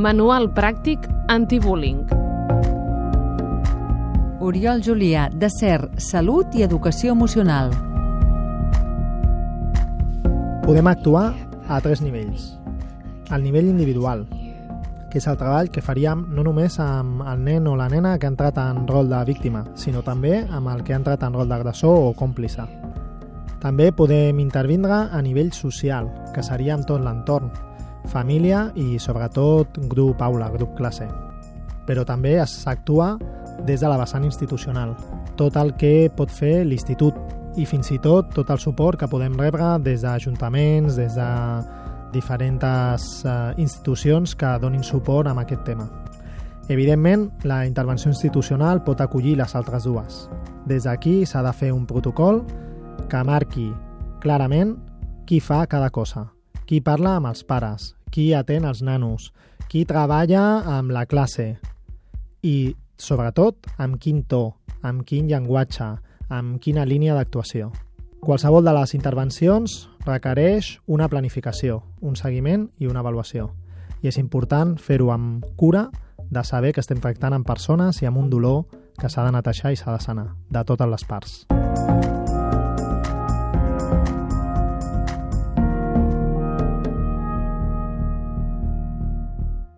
Manual pràctic antibullying. Oriol Julià, de CER, Salut i Educació Emocional. Podem actuar a tres nivells. Al nivell individual, que és el treball que faríem no només amb el nen o la nena que ha entrat en rol de víctima, sinó també amb el que ha entrat en rol d'agressor o còmplice. També podem intervindre a nivell social, que seria amb tot l'entorn, família i sobretot grup aula, grup classe. Però també s'actua des de la vessant institucional, tot el que pot fer l'institut i fins i tot tot el suport que podem rebre des d'ajuntaments, des de diferents eh, institucions que donin suport amb aquest tema. Evidentment, la intervenció institucional pot acollir les altres dues. Des d'aquí s'ha de fer un protocol que marqui clarament qui fa cada cosa, qui parla amb els pares, qui atén els nanos, qui treballa amb la classe i, sobretot, amb quin to, amb quin llenguatge, amb quina línia d'actuació. Qualsevol de les intervencions requereix una planificació, un seguiment i una avaluació. I és important fer-ho amb cura de saber que estem tractant amb persones i amb un dolor que s'ha de netejar i s'ha de sanar, de totes les parts.